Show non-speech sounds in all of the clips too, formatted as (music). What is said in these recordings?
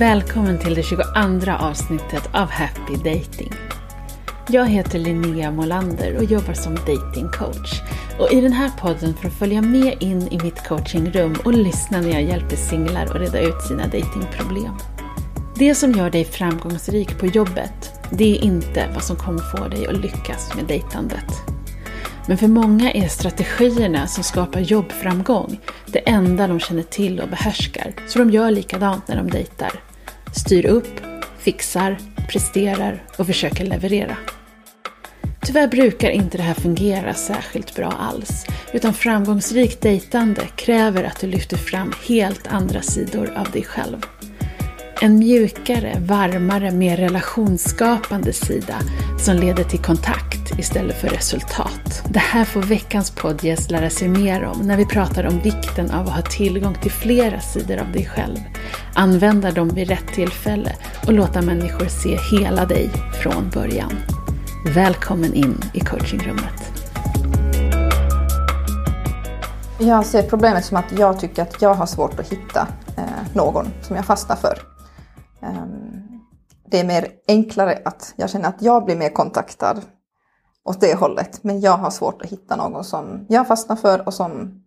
Välkommen till det 22 avsnittet av Happy Dating. Jag heter Linnea Molander och jobbar som datingcoach. Och i den här podden får du följa med in i mitt coachingrum och lyssna när jag hjälper singlar att reda ut sina datingproblem. Det som gör dig framgångsrik på jobbet, det är inte vad som kommer få dig att lyckas med dejtandet. Men för många är strategierna som skapar jobbframgång det enda de känner till och behärskar, så de gör likadant när de dejtar. Styr upp, fixar, presterar och försöker leverera. Tyvärr brukar inte det här fungera särskilt bra alls, utan framgångsrikt dejtande kräver att du lyfter fram helt andra sidor av dig själv. En mjukare, varmare, mer relationsskapande sida som leder till kontakt istället för resultat. Det här får veckans poddgäst lära sig mer om när vi pratar om vikten av att ha tillgång till flera sidor av dig själv. Använda dem vid rätt tillfälle och låta människor se hela dig från början. Välkommen in i coachingrummet. Jag ser problemet som att jag tycker att jag har svårt att hitta eh, någon som jag fastnar för. Det är mer enklare att jag känner att jag blir mer kontaktad åt det hållet. Men jag har svårt att hitta någon som jag fastnar för och som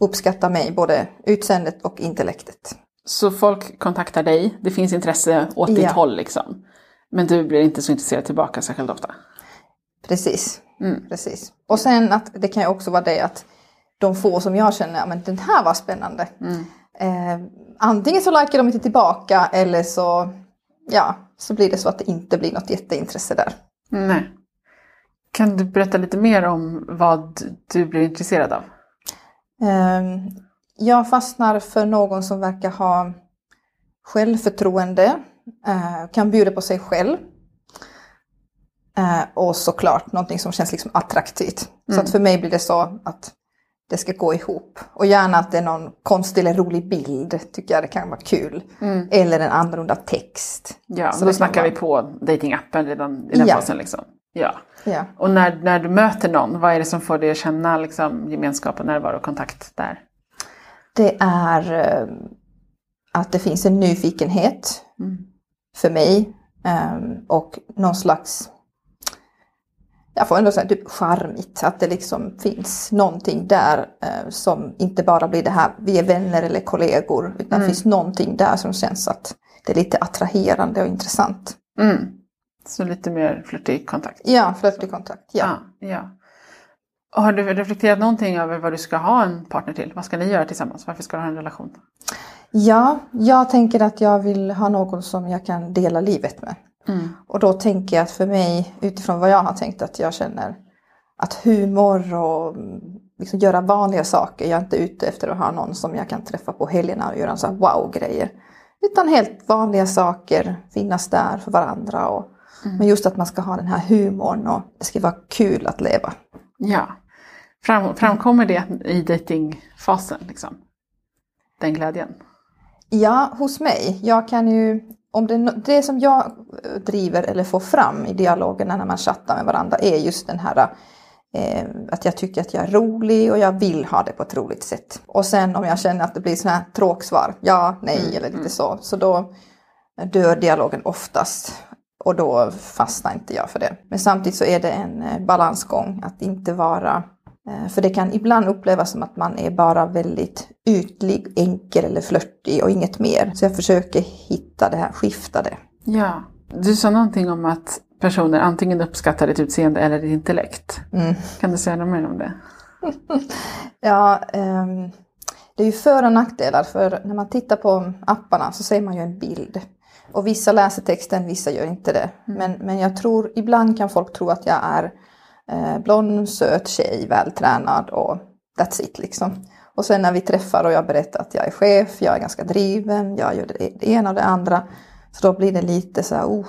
uppskattar mig, både utseendet och intellektet. Så folk kontaktar dig, det finns intresse åt ditt håll liksom? Men du blir inte så intresserad tillbaka särskilt ofta? Precis. Mm. Precis. Och sen att det kan ju också vara det att de få som jag känner, men den här var spännande. Mm. Eh, antingen så likar de inte tillbaka eller så, ja, så blir det så att det inte blir något jätteintresse där. Nej. Kan du berätta lite mer om vad du blir intresserad av? Eh, jag fastnar för någon som verkar ha självförtroende, eh, kan bjuda på sig själv. Eh, och såklart någonting som känns liksom attraktivt. Mm. Så att för mig blir det så att det ska gå ihop. Och gärna att det är någon konstig eller rolig bild, tycker jag det kan vara kul. Mm. Eller en annorlunda text. Ja, så då snackar vara... vi på datingappen redan i den ja. fasen. Liksom. Ja. ja. Och när, när du möter någon, vad är det som får dig att känna liksom, gemenskap och närvaro och kontakt där? Det är eh, att det finns en nyfikenhet mm. för mig. Eh, och någon slags jag får ändå säga typ charmigt, att det liksom finns någonting där eh, som inte bara blir det här, vi är vänner eller kollegor, utan mm. det finns någonting där som känns att det är lite attraherande och intressant. Mm. Så lite mer flörtig kontakt? Ja, flörtig kontakt, ja. ja, ja. har du reflekterat någonting över vad du ska ha en partner till? Vad ska ni göra tillsammans? Varför ska du ha en relation? Ja, jag tänker att jag vill ha någon som jag kan dela livet med. Mm. Och då tänker jag att för mig, utifrån vad jag har tänkt, att jag känner att humor och liksom göra vanliga saker, jag är inte ute efter att ha någon som jag kan träffa på helgerna och göra så wow-grejer. Utan helt vanliga saker, finnas där för varandra. Och, mm. Men just att man ska ha den här humorn och det ska vara kul att leva. Ja. Fram, framkommer det i datingfasen, liksom? Den glädjen? Ja, hos mig. Jag kan ju om det, det som jag driver eller får fram i dialogerna när man chattar med varandra är just den här eh, att jag tycker att jag är rolig och jag vill ha det på ett roligt sätt. Och sen om jag känner att det blir sådana här tråksvar, ja, nej mm, eller lite mm. så, så då dör dialogen oftast. Och då fastnar inte jag för det. Men samtidigt så är det en eh, balansgång att inte vara Eh, för det kan ibland upplevas som att man är bara väldigt ytlig, enkel eller flörtig och inget mer. Så jag försöker hitta det här, skifta det. Ja, du sa någonting om att personer antingen uppskattar ditt utseende eller ditt intellekt. Mm. Kan du säga något mer om det? (laughs) ja, um, det är ju för och nackdelar. För när man tittar på apparna så ser man ju en bild. Och vissa läser texten, vissa gör inte det. Mm. Men, men jag tror, ibland kan folk tro att jag är eh, blond, söt tjej, vältränad och that's it liksom. Och sen när vi träffar och jag berättar att jag är chef, jag är ganska driven, jag gör det ena och det andra. Så då blir det lite så här, oh,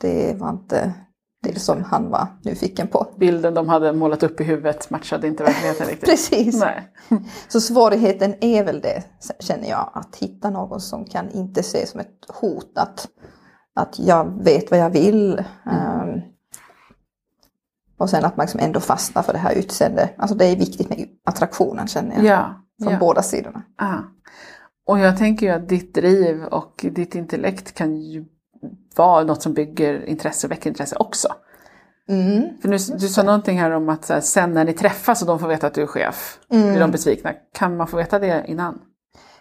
det var inte det som han var nyfiken på. Bilden de hade målat upp i huvudet matchade inte verkligheten riktigt. (laughs) Precis. (laughs) Så svårigheten är väl det, känner jag, att hitta någon som kan inte se som ett hot att, att jag vet vad jag vill. Mm. Um, och sen att man liksom ändå fastnar för det här utseendet. Alltså det är viktigt med attraktionen känner jag. Ja, från ja. båda sidorna. Ah. Och jag tänker ju att ditt driv och ditt intellekt kan ju vara något som bygger intresse, väcker intresse också. Mm. För nu, du sa någonting här om att här, sen när ni träffas och de får veta att du är chef, Mm. blir de besvikna. Kan man få veta det innan?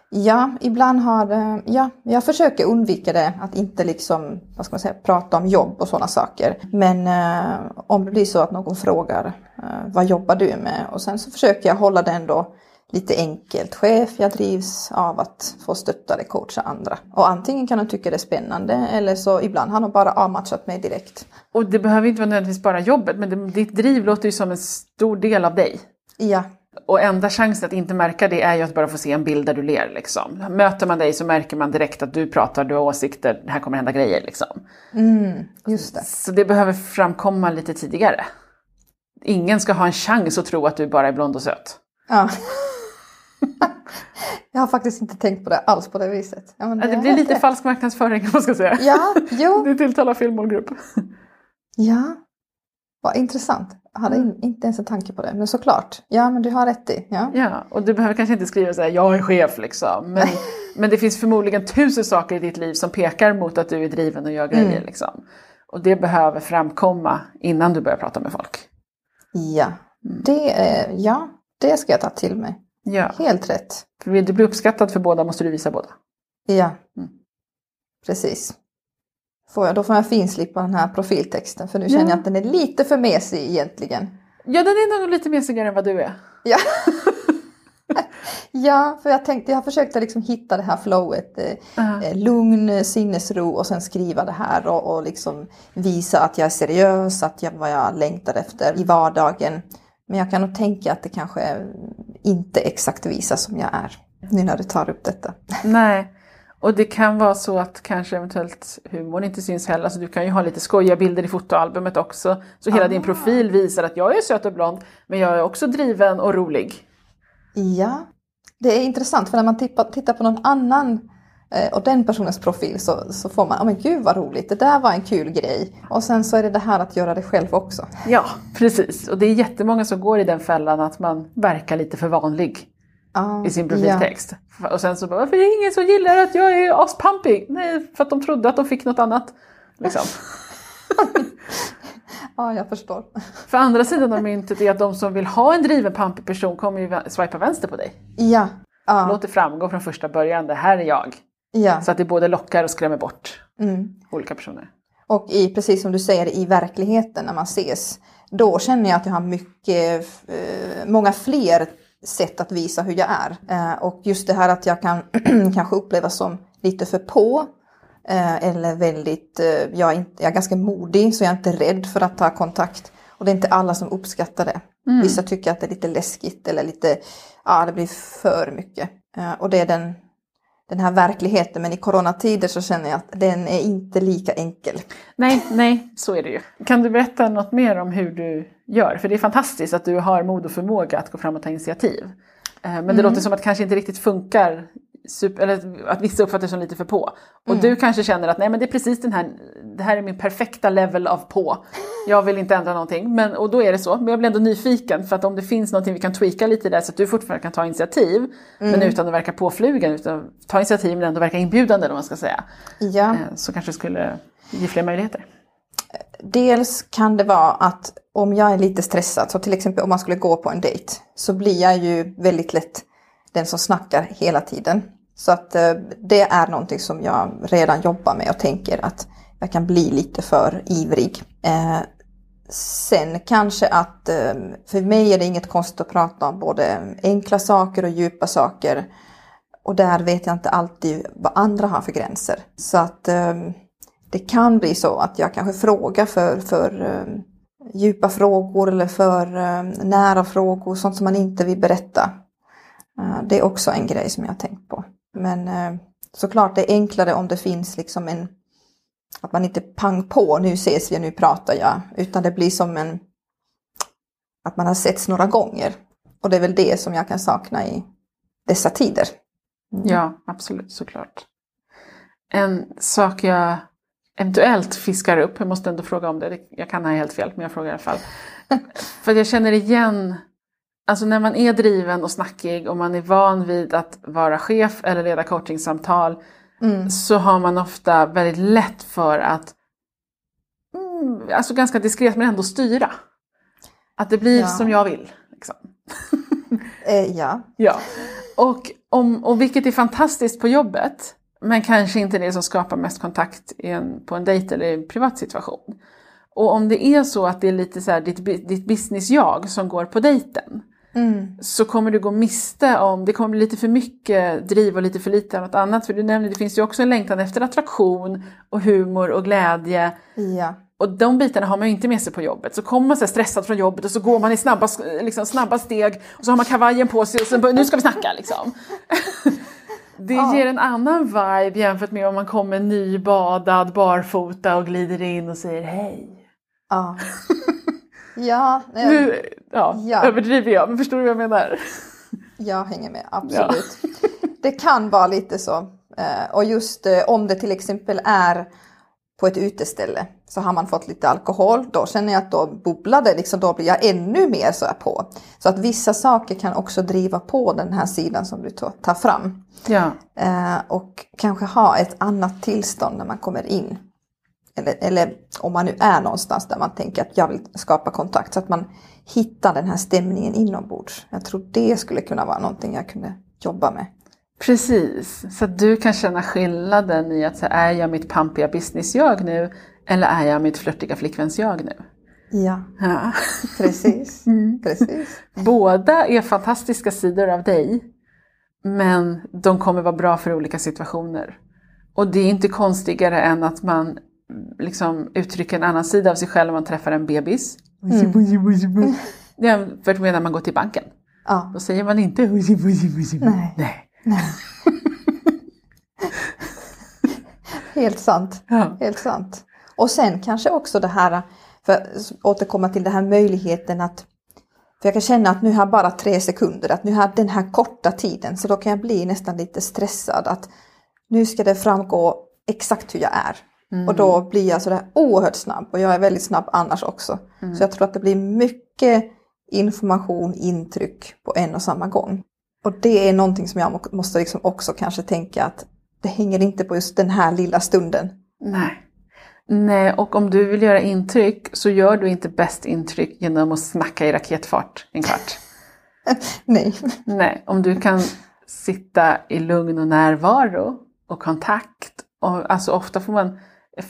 Ja, ibland har eh, ja, jag försöker undvika det, att inte liksom, vad ska man säga, prata om jobb och sådana saker. Men eh, om det blir så att någon frågar, eh, vad jobbar du med? Och sen så försöker jag hålla det ändå lite enkelt. Chef, jag drivs av att få stötta eller coacha andra. Och antingen kan de tycka det är spännande eller så ibland har de bara avmatchat mig direkt. Och det behöver inte vara nödvändigtvis bara jobbet, men det, ditt driv låter ju som en stor del av dig. Ja, Och enda chansen att inte märka det är ju att bara få se en bild där du ler. Liksom. Möter man dig så märker man direkt att du pratar, du har åsikter, det här kommer hända grejer. Liksom. mm, just det. Så det behöver framkomma lite tidigare. Ingen ska ha en chans att tro att du bara är blond och söt. Ja. (laughs) jag har faktiskt inte tänkt på det alls på det viset. Ja, Det, det blir lite rätt. falsk marknadsföring kan man ska säga. Ja, jo. (laughs) Det tilltalar fel målgrupp. Ja, vad intressant. Jag hade in, inte ens en tanke på det. Men såklart, ja men du har rätt i. Ja. Ja, och du behöver kanske inte skriva så här, jag är chef liksom. Men, (laughs) men det finns förmodligen tusen saker i ditt liv som pekar mot att du är driven och gör grejer. Mm. Liksom. Och det behöver framkomma innan du börjar prata med folk. Ja, det, är, ja, det ska jag ta till mig. Ja, Helt rätt. för vill du bli uppskattad för båda måste du visa båda. Ja, Mm. precis. Får jag, då får jag finslipa den här profiltexten för nu känner Ja. jag att den är lite för mesig egentligen. Ja, den är nog lite mesigare än vad du är. Ja. ja, för jag tänkte, jag försökte liksom hitta det här flowet. Eh, eh, lugn, sinnesro och sen skriva det här och, och liksom visa att jag är seriös, att jag, vad jag längtar efter i vardagen. Men jag kan nog tänka att det kanske inte exakt visar som jag är. Nu när du tar upp detta. Nej, och det kan vara så att kanske eventuellt humorn inte syns heller. Så du kan ju ha lite skojiga bilder i fotoalbumet också. Så hela din Ah. profil visar att jag är söt och blond, men jag är också driven och rolig. Ja, det är intressant för när man tittar, på någon annan eh, och den personens profil så, så får man, ja men gud vad roligt, det där var en kul grej. Och sen så är det det här att göra det själv också. Ja, precis. Och det är jättemånga som går i den fällan att man verkar lite för vanlig Ah, i sin profiltext. Och sen så bara, varför är det ingen som gillar att jag är aspampig? Nej, för att de trodde att de fick något annat. Liksom. Ja, (laughs) ja, jag förstår. För andra sidan av myntet är att de som vill ha en driven pampig person kommer ju swipa vänster på dig. Ja, ja, Låt det framgå från första början, det här är jag. ja. Så att det både lockar och skrämmer bort Mm. olika personer. Och i, precis som du säger, i verkligheten när man ses, då känner jag att jag har mycket, eh, många fler sätt att visa hur jag är. Eh, och just det här att jag kan (clears throat) kanske upplevas som lite för på. Eh, eller väldigt, eh, jag, är inte, jag är ganska modig så jag är inte rädd för att ta kontakt. Och det är inte alla som uppskattar det. Vissa tycker att det är lite läskigt eller lite, ja det blir för mycket. Och det är den, den här verkligheten. Men i coronatider så känner jag att den är inte lika enkel. Nej, nej, så är det ju. Kan du berätta något mer om hur du gör? För det är fantastiskt att du har mod och förmåga att gå fram och ta initiativ. Eh, Men det låter som att det kanske inte riktigt funkar, super, eller att vissa uppfattar det som lite för på. Och du kanske känner att nej men det är precis den här, det här är min perfekta level av på. Jag vill inte ändra någonting, men, och då är det så. Men jag blir ändå nyfiken för att om det finns någonting vi kan tweaka lite där så att du fortfarande kan ta initiativ, men utan att verka påflugen, utan att ta initiativ men ändå verka inbjudande vad man ska säga. Ja. Eh, Så kanske det skulle ge fler möjligheter. Dels kan det vara att om jag är lite stressad, så till exempel om man skulle gå på en dejt, så blir jag ju väldigt lätt den som snackar hela tiden. Så att eh, det är någonting som jag redan jobbar med och tänker att jag kan bli lite för ivrig. Eh, sen kanske att eh, för mig är det inget konstigt att prata om både enkla saker och djupa saker. Och där vet jag inte alltid vad andra har för gränser. Så att eh, det kan bli så att jag kanske frågar för, för eh, djupa frågor eller för eh, nära frågor, sånt som man inte vill berätta. Eh, det är också en grej som jag har tänkt på. Men eh, såklart det är enklare om det finns liksom en att man inte pang på, nu ses vi, nu pratar jag, utan det blir som en att man har setts några gånger. Och det är väl det som jag kan sakna i dessa tider. Mm. Ja, absolut, såklart. En sak jag eventuellt fiskar upp, jag måste ändå fråga om det, jag kan ha helt fel, men jag frågar i alla fall. (laughs) För jag känner igen Alltså när man är driven och snackig och man är van vid att vara chef eller leda coachingsamtal Mm. så har man ofta väldigt lätt för att, mm, alltså ganska diskret men ändå styra. Att det blir Ja. som jag vill. Liksom. Eh, ja. (laughs) Ja. Och, om, och vilket är fantastiskt på jobbet, men kanske inte det som skapar mest kontakt en, på en dejt eller i en privat situation. Och om det är så att det är lite så här, ditt, ditt business-jag som går på dejten, Mm. så kommer du gå miste om, det kommer bli lite för mycket driv och lite för lite av något annat. För du nämnde, det finns ju också en längtan efter attraktion och humor och glädje. Ja. Och de bitarna har man ju inte med sig på jobbet. Så kommer man så stressad från jobbet och så går man i snabba, liksom, snabba steg och så har man kavajen på sig och så börjar, nu ska vi snacka liksom. (laughs) Det Ja. ger en annan vibe jämfört med om man kommer nybadad, barfota och glider in och säger hej. Ja. (laughs) Ja, nej, Nu ja, Ja. överdriver jag, men förstår du vad jag menar? jag hänger med, absolut. Det kan vara lite så. Eh, Och just eh, om det till exempel är på ett uteställe så har man fått lite alkohol, då känner jag att då bubblar det, liksom, då blir jag ännu mer så här på. Så att vissa saker kan också driva på den här sidan som du tar fram. Ja, Eh, och kanske ha ett annat tillstånd när man kommer in. Eller, eller om man nu är någonstans där man tänker att jag vill skapa kontakt så att man hittar den här stämningen inombords. Jag tror det skulle kunna vara någonting jag kunde jobba med. Precis. Så att du kan känna skillnaden i att så är jag mitt pampiga business-jag nu eller är jag mitt flörtiga flickväns-jag nu? Ja, Ja. precis. (laughs) precis. Båda är fantastiska sidor av dig, men de kommer vara bra för olika situationer. Och det är inte konstigare än att man liksom uttrycker en annan sida av sig själv om man träffar en bebis. Jämfört med när man går till banken. Ja, Då säger man inte Nej. Nej. (laughs) helt sant. Ja. Helt sant. Och sen kanske också det här, för att återkomma till den här möjligheten att för jag kan känna att nu har jag bara tre sekunder, att nu har jag den här korta tiden, så då kan jag bli nästan lite stressad att nu ska det framgå exakt hur jag är. Och då blir jag sådär oerhört snabb och jag är väldigt snabb annars också. Så jag tror att det blir mycket information, intryck på en och samma gång. Och det är någonting som jag må- måste liksom också kanske tänka att det hänger inte på just den här lilla stunden. Nej. Nej, och om du vill göra intryck så gör du inte bäst intryck genom att snacka i raketfart en kvart. (laughs) Nej. Nej, om du kan sitta i lugn och närvaro och kontakt. Och, alltså ofta får man,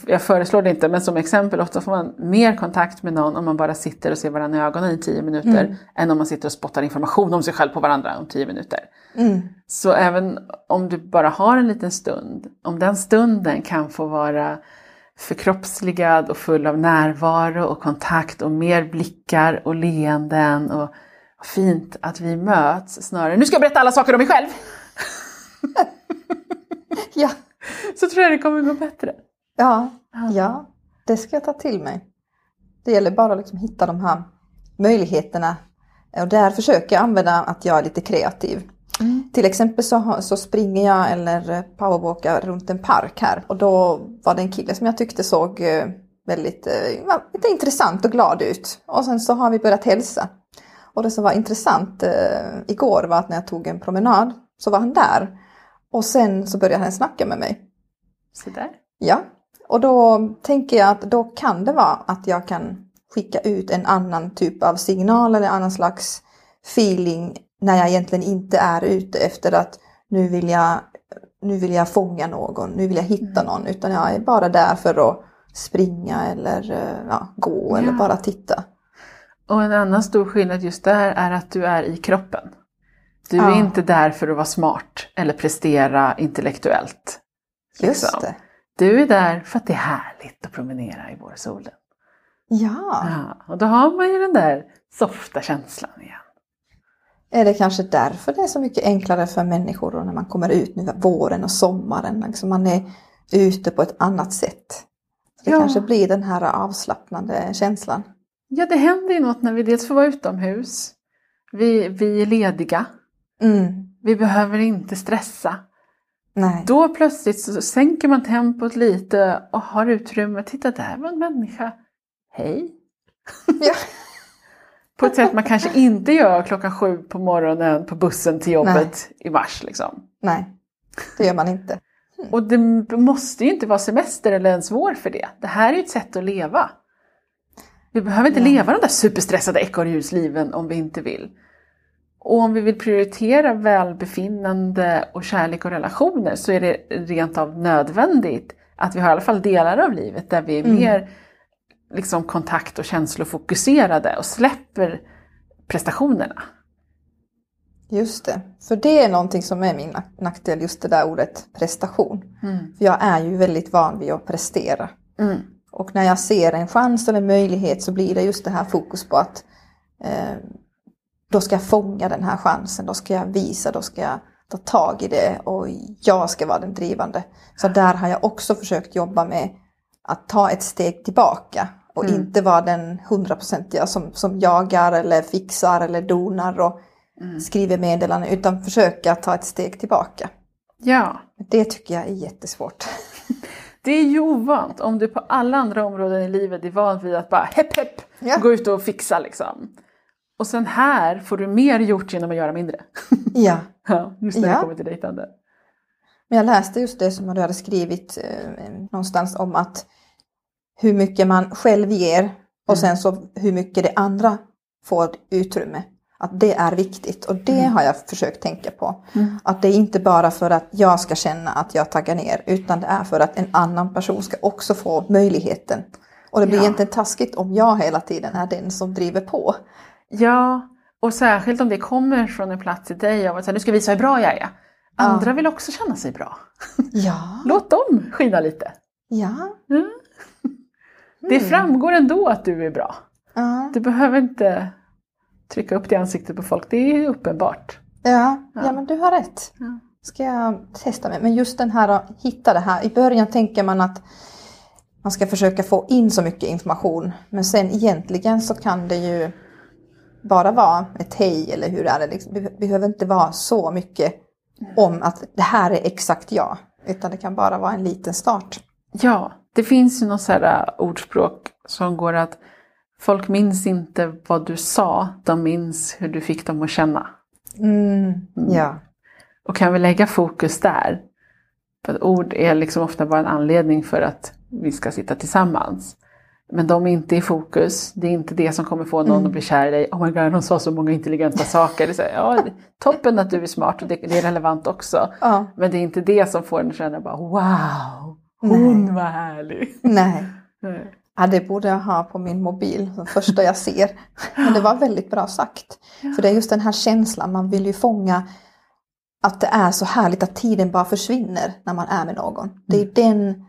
jag föreslår det inte, men som exempel, ofta får man mer kontakt med någon om man bara sitter och ser varandra i ögonen i tio minuter än om man sitter och spottar information om sig själv på varandra om tio minuter. Mm. Så även om du bara har en liten stund, om den stunden kan få vara förkroppsligad och full av närvaro och kontakt och mer blickar och leenden och fint att vi möts snarare. Nu ska jag berätta alla saker om mig själv! Ja. (laughs) Så tror jag det kommer gå bättre. Ja. ja, det ska jag ta till mig. Det gäller bara att liksom hitta de här möjligheterna. Och där försöker jag använda att jag är lite kreativ. Till exempel så, så springer jag eller powerwalkar runt en park här och då var det en kille som jag tyckte såg eh, väldigt eh, lite intressant och glad ut. Och sen så har vi börjat hälsa. Och det som var intressant eh, igår var att när jag tog en promenad så var han där. Och sen så började han snacka med mig. Så där. Ja, och då tänker jag att då kan det vara att jag kan skicka ut en annan typ av signal eller annan slags feeling när jag egentligen inte är ute efter att nu vill jag, nu vill jag fånga någon, nu vill jag hitta någon, utan jag är bara där för att springa eller eh, ja, gå eller Ja. bara titta. Och en annan stor skillnad just där är att du är i kroppen. Du är Ja. inte där för att vara smart eller prestera intellektuellt. Just liksom. det. Du är där för att det är härligt att promenera i vårsolen. Ja, Ja, och då har man ju den där softa känslan igen. är det kanske därför det är så mycket enklare för människor då när man kommer ut nu våren och sommaren. Liksom man är ute på ett annat sätt. Det Ja. kanske blir den här avslappnande känslan. Ja, det händer ju något när vi dels får vara utomhus. Vi, vi är lediga. Mm. Vi behöver inte stressa. Nej. Då plötsligt så sänker man tempot lite och har utrymme. Titta, där var en människa. Hej! Ja. (laughs) På ett sätt man kanske inte gör klockan sju på morgonen på bussen till jobbet i mars. Liksom. Nej, det gör man inte. (laughs) Och det måste ju inte vara semester eller ens vår för det. Det här är ju ett sätt att leva. Vi behöver inte Ja. leva de där superstressade ekorrhjulsliven om vi inte vill. Och om vi vill prioritera välbefinnande och kärlek och relationer så är det rent av nödvändigt att vi har i alla fall delar av livet där vi är Mm. mer liksom, kontakt och känslofokuserade och släpper prestationerna. Just det, för det är någonting som är min nackdel, just det där ordet prestation. Mm. För jag är ju väldigt van vid att prestera. Mm. Och när jag ser en chans eller möjlighet så blir det just det här fokus på att eh, då ska jag fånga den här chansen, då ska jag visa, då ska jag ta tag i det och jag ska vara den drivande. Så där har jag också försökt jobba med att ta ett steg tillbaka och Mm. inte vara den hundraprocentiga som, som jagar eller fixar eller donar och Mm. skriver meddelanden utan försöka ta ett steg tillbaka. Ja, Det tycker jag är jättesvårt. (laughs) det är ju ovant om du på alla andra områden i livet är van vid att bara hepp hepp Ja. gå ut och fixa liksom. Och sen här får du mer gjort genom att göra mindre. (laughs) Ja. Ja, just när det Ja. kommer till dejtande. Men jag läste just det som du hade skrivit eh, någonstans om att hur mycket man själv ger och sen så hur mycket det andra får utrymme. Att det är viktigt och det har jag försökt tänka på. Att det är inte bara för att jag ska känna att jag taggar ner utan det är för att en annan person ska också få möjligheten. Och det blir Ja. egentligen taskigt om jag hela tiden är den som driver på. Ja, och särskilt om det kommer från en plats i dig av att säga, nu ska jag visa hur bra jag är. Andra vill också känna sig bra. (laughs) Ja, Låt dem skina lite. ja, Mm. Det framgår ändå att du är bra. ja. Du behöver inte trycka upp det i ansiktet på folk, det är uppenbart. Ja, ja. Ja. men du har rätt. Ja. Ska jag testa mig? Men just den här att hitta det här. I början tänker man att man ska försöka få in så mycket information. Men sen egentligen så kan det ju bara vara ett hej eller hur är det? Liksom, Det behöver inte vara så mycket om att det här är exakt jag. Utan det kan bara vara en liten start. Ja, det finns ju något så här äh, ordspråk som går att folk minns inte vad du sa, de minns hur du fick dem att känna. Mm, ja. Och kan vi lägga fokus där? För ord är liksom ofta bara en anledning för att vi ska sitta tillsammans. Men de är inte i fokus, det är inte det som kommer få någon Mm. att bli kär i dig. Oh my god, hon sa så många intelligenta saker. Det är så här, ja, toppen att du är smart och det, det är relevant också. ja. Men det är inte det som får en att känna bara wow, hon Nej. var härlig. Nej. Nej. Ja, det borde jag ha på min mobil, det första jag ser. Men det var väldigt bra sagt. För det är just den här känslan, man vill ju fånga att det är så härligt att tiden bara försvinner när man är med någon. Det är den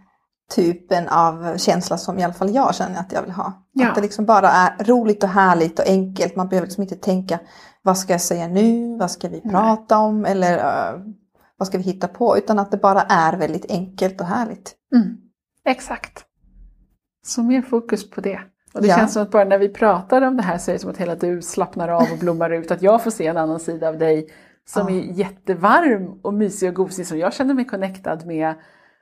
typen av känsla som i alla fall jag känner att jag vill ha. Ja. Att det liksom bara är roligt och härligt och enkelt. Man behöver liksom inte tänka vad ska jag säga nu, vad ska vi prata om eller eh, vad ska vi hitta på. Utan att det bara är väldigt enkelt och härligt. Mm. Exakt. Så mer fokus på det. Och det Ja. känns som att bara när vi pratar om det här så är det som att hela du slappnar av och blommar ut. Att jag får se en annan sida av dig som Ja. är jättevarm och mysig och gosig som jag känner mig connectad med.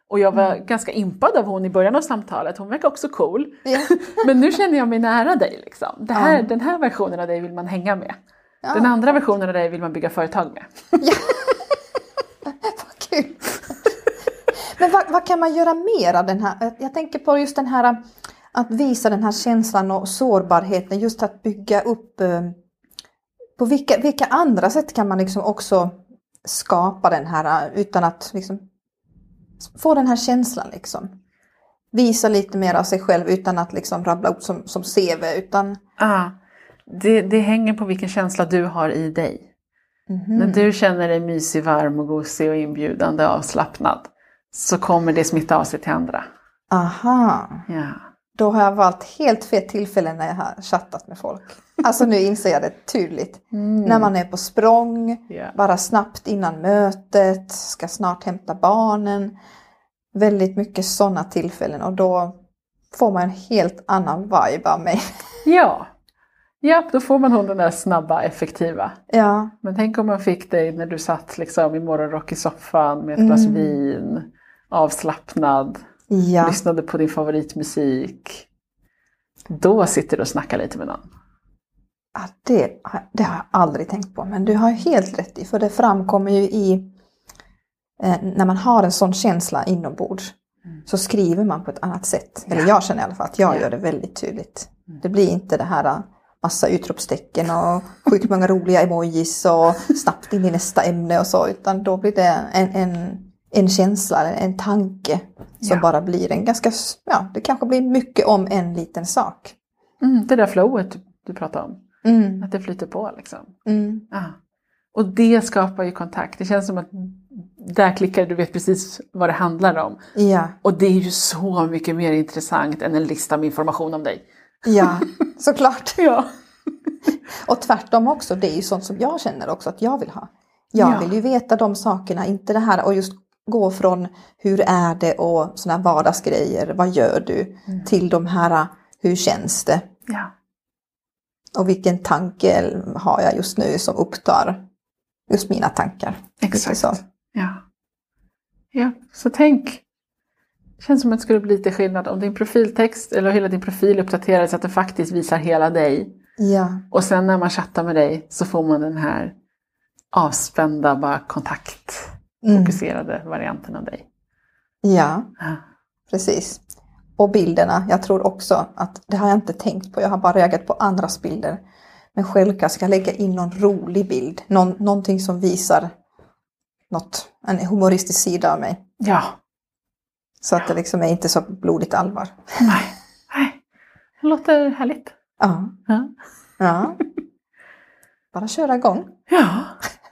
Och jag var Mm. ganska impad av hon i början av samtalet. Hon verkar också cool. Ja. (laughs) Men nu känner jag mig nära dig. Liksom. Det här, Ja. Den här versionen av dig vill man hänga med. Ja. Den andra versionen av dig vill man bygga företag med. (laughs) Vad kul! Men vad, vad kan man göra mer av den här? Jag tänker på just den här att visa den här känslan och sårbarheten, just att bygga upp eh, på vilka, vilka andra sätt kan man liksom också skapa den här eh, utan att liksom få den här känslan liksom. Visa lite mer av sig själv utan att liksom rabbla upp som, som CV utan Ah, det, det hänger på vilken känsla du har i dig. När du känner dig mysig, varm och gosig och inbjudande och avslappnad så kommer det smitta av sig till andra. aha, Ja. Då har jag valt helt fel tillfälle när jag har chattat med folk. Alltså nu inser jag det tydligt. När man är på språng, Ja. bara snabbt innan mötet, ska snart hämta barnen. Väldigt mycket sådana tillfällen och då får man en helt annan vibe av mig. (laughs) ja. Ja, då får man hon den där snabba, effektiva. Ja, Men tänk om man fick dig när du satt liksom i morgonrock i soffan med ett glas Mm. vin, avslappnad, ja, lyssnade på din favoritmusik. Då sitter du och snackar lite med någon. Ja, det, det har jag aldrig tänkt på, men du har helt rätt i, för det framkommer ju i eh, när man har en sån känsla inombords Mm. så skriver man på ett annat sätt. Eller Ja. jag känner i alla fall att jag Ja. gör det väldigt tydligt. Mm. Det blir inte det här eh, massa utropstecken och sjukt många roliga emojis och snabbt in i nästa ämne och så, utan då blir det en, en, en känsla, en tanke som Ja. bara blir en ganska, ja, det kanske blir mycket om en liten sak. Mm, det där flowet du, pratar om. Mm, Att det flyter på liksom. mm, Ja. Och det skapar ju kontakt. Det känns som att där klickar du vet precis vad det handlar om. ja, Och det är ju så mycket mer intressant än en lista med information om dig. ja, (laughs) såklart. Ja. Och tvärtom också, det är ju sånt som jag känner också att jag vill ha. Jag Ja. vill ju veta de sakerna, inte det här och just gå från hur är det och sådana vardagsgrejer, vad gör du, Mm. till de här hur känns det ja. och vilken tanke har jag just nu som upptar just mina tankar. Exakt. så. Ja. ja, så tänk. Det känns som att det skulle bli lite skillnad om din profiltext eller hela din profil uppdateras så att det faktiskt visar hela dig. Ja, Och sen när man chattar med dig så får man den här avspända, bara kontaktfokuserade mm. varianten av dig. ja, Ja. precis. Och bilderna, jag tror också att det har jag inte tänkt på, jag har bara reagerat på andras bilder. Men självklart ska jag lägga in någon rolig bild, någon, någonting som visar något, en humoristisk sida av mig. ja. Så att det liksom är inte så blodigt allvar. Nej. Nej. Det låter härligt. Ja, Ja. ja. Bara köra igång. Ja.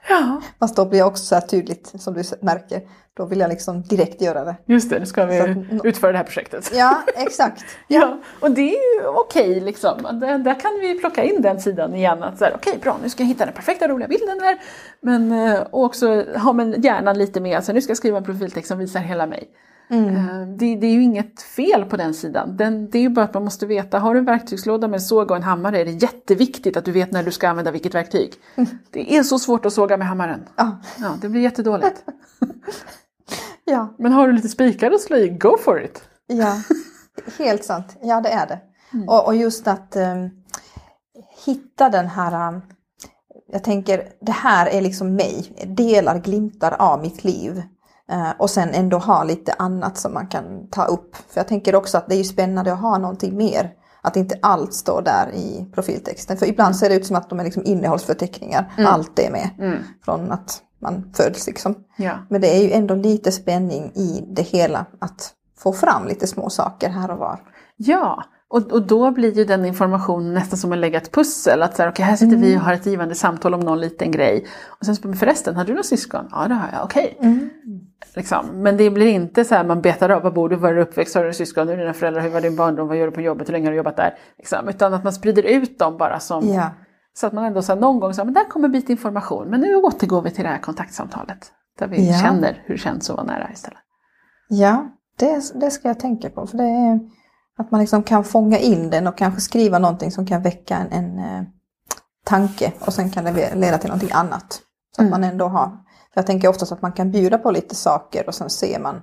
Ja. Fast då blir jag också så här tydligt, som du märker. Då vill jag liksom direkt göra det. Just det, nu ska vi Så- utföra det här projektet. Ja, exakt. (laughs) Ja, och det är ju okej liksom. Där, där kan vi plocka in den sidan igen. Att så här, okej bra, nu ska jag hitta den perfekta roliga bilden där. Men eh, och också ha men hjärnan lite med, alltså nu ska jag skriva en profiltext som visar hela mig. Mm. Eh, Det, det är ju inget fel på den sidan. Den, det är ju bara att man måste veta, har du en verktygslåda med en såg och en hammare är det jätteviktigt att du vet när du ska använda vilket verktyg. Det är så svårt att såga med hammaren. Ja, Ja, det blir jättedåligt. (laughs) ja, Men har du lite spikar och slöj, go for it! ja. Helt sant. Ja, det är det. Och, och just att um, hitta den här... Um, jag tänker, det här är liksom mig. Delar, glimtar av mitt liv. Eh, och sen ändå ha lite annat som man kan ta upp. För jag tänker också att det är ju spännande att ha någonting mer. Att inte allt står där i profiltexten. För ibland ser det ut som att de är liksom innehållsförteckningar. Allt är med. Mm. Från att man föds liksom. Ja. Men det är ju ändå lite spänning i det hela. Att få fram lite små saker här och var. Ja, och, och då blir ju den informationen nästan som att lägga ett pussel. Att så här, okej, här sitter vi och har ett givande samtal om någon liten grej. Och sen så, förresten, har du några syskon? Ja, det har jag. Okej. Liksom. Men det blir inte så här, man betar av, var bor du, var är du uppväxt, har du syskon, hur är dina föräldrar, hur var din barndom, vad gör du på jobbet, hur länge har du jobbat där? Liksom. Utan att man sprider ut dem bara som, Ja, så att man ändå så här, någon gång säger, men där kommer en bit information, men nu återgår vi till det här kontaktsamtalet. Där vi Ja. känner hur det känns att vara nära istället. ja det, det ska jag tänka på. För det är att man liksom kan fånga in den och kanske skriva någonting som kan väcka en, en eh, tanke. Och sen kan det leda till någonting annat. Så att Mm. man ändå har. För jag tänker oftast att man kan bjuda på lite saker och sen ser man.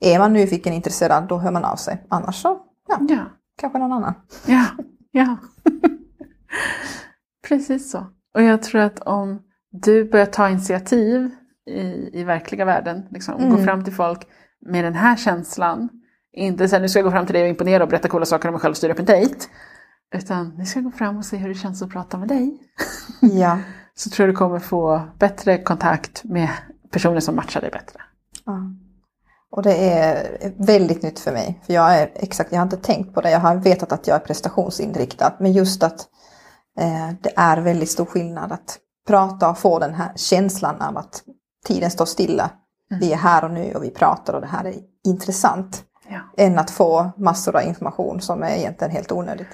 Är man nyfiken intresserad då hör man av sig. Annars så, ja, Ja. kanske någon annan. Ja, ja. (laughs) Precis så. Och jag tror att om du börjar ta initiativ i, i verkliga världen, liksom, och gå Mm. fram till folk med den här känslan, inte så här, nu ska jag gå fram till dig och imponera och berätta coola saker om mig själv och styra upp en dejt, utan ni ska gå fram och se hur det känns att prata med dig. (laughs) Ja. Så tror jag du kommer få bättre kontakt med personer som matchar dig bättre. Ja. Och det är väldigt nytt för mig. För jag är exakt, jag har inte tänkt på det. Jag har vetat att jag är prestationsinriktad. Men just att eh, det är väldigt stor skillnad att prata och få den här känslan av att tiden står stilla. Vi är här och nu och vi pratar och det här är intressant. Ja. Än att få massor av information som är egentligen helt onödigt.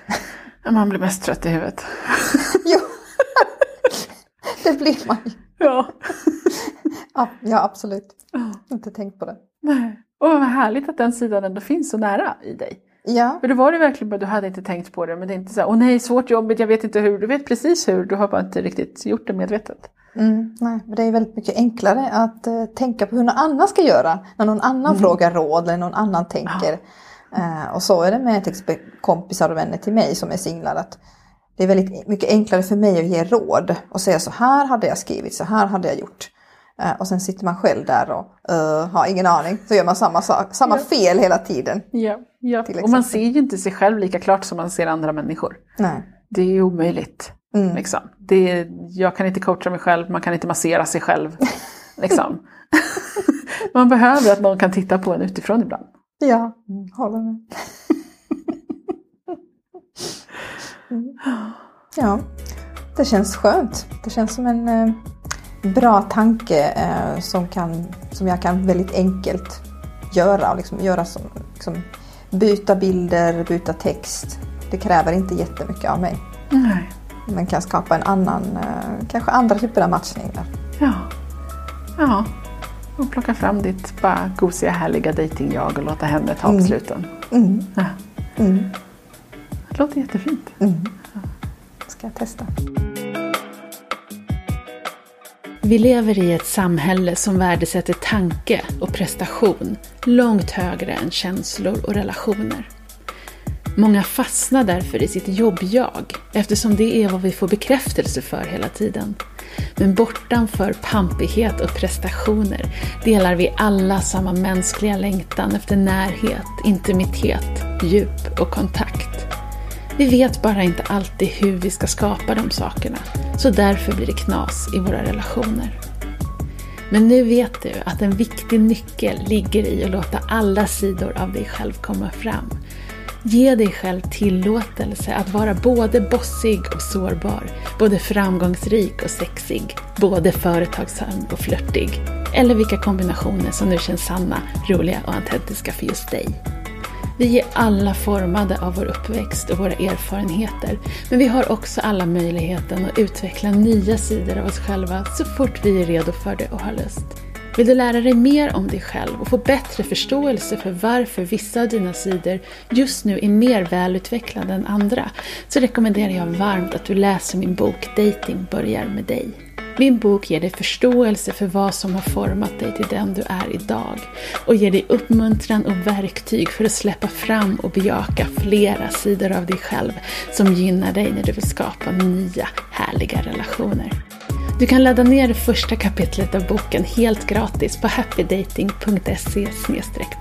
Man blir mest trött i huvudet. (laughs) jo, det blir man ju. Ja. Ja, absolut. Inte tänkt på det. Nej. Och vad härligt att den sidan ändå finns så nära i dig. Ja, För då var det verkligen bara, du hade inte tänkt på det, men det är inte så här, åh nej, svårt jobbigt, jag vet inte hur. Du vet precis hur, du har bara inte riktigt gjort det medvetet. Mm, nej, det är väldigt mycket enklare att eh, tänka på hur någon annan ska göra. När någon annan frågar råd eller någon annan tänker. Eh, och så är det med till exempel kompisar och vänner till mig som är singlar. Att det är väldigt mycket enklare för mig att ge råd och säga så här hade jag skrivit, så här hade jag gjort. Eh, och sen sitter man själv där och uh, har ingen aning. Så gör man samma, sak, samma ja. fel hela tiden. Ja, ja. och man ser ju inte sig själv lika klart som man ser andra människor. Nej. Det är ju omöjligt. Mm. Liksom. Det jag kan inte coacha mig själv, man kan inte massera sig själv. (laughs) liksom. (laughs) man behöver att någon kan titta på en utifrån ibland. Ja, håller med. Mm. (laughs) Ja, det känns skönt. Det känns som en eh, bra tanke eh, som, kan, som jag kan väldigt enkelt göra. Och liksom göra som, liksom, byta bilder, byta text. Det kräver inte jättemycket av mig. Nej. Men kan skapa en annan, eh, kanske andra typer av matchningar. Ja. Ja. Och plocka fram ditt bara gosiga härliga dejting-jag och låta henne ta mm. besluten. Mm. Ja. Mm. Det låter jättefint. Mm. Ska jag testa. Vi lever i ett samhälle som värdesätter tanke och prestation långt högre än känslor och relationer. Många fastnar därför i sitt jobb-jag eftersom det är vad vi får bekräftelse för hela tiden. Men bortanför pampighet och prestationer delar vi alla samma mänskliga längtan efter närhet, intimitet, djup och kontakt. Vi vet bara inte alltid hur vi ska skapa de sakerna, så därför blir det knas i våra relationer. Men nu vet du att en viktig nyckel ligger i att låta alla sidor av dig själv komma fram. Ge dig själv tillåtelse att vara både bossig och sårbar, både framgångsrik och sexig, både företagsam och flörtig. Eller vilka kombinationer som nu känns sanna, roliga och autentiska för just dig. Vi är alla formade av vår uppväxt och våra erfarenheter, men vi har också alla möjligheten att utveckla nya sidor av oss själva så fort vi är redo för det och har lust. Vill du lära dig mer om dig själv och få bättre förståelse för varför vissa av dina sidor just nu är mer välutvecklade än andra så rekommenderar jag varmt att du läser min bok Dating börjar med dig. Min bok ger dig förståelse för vad som har format dig till den du är idag och ger dig uppmuntran och verktyg för att släppa fram och bejaka flera sidor av dig själv som gynnar dig när du vill skapa nya härliga relationer. Du kan ladda ner det första kapitlet av boken helt gratis på happydating.se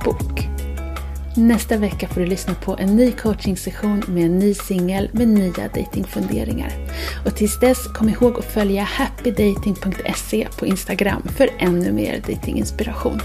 bok. Nästa vecka får du lyssna på en ny coachingsession med en ny singel med nya datingfunderingar. Och tills dess, kom ihåg att följa happydating.se på Instagram för ännu mer datinginspiration.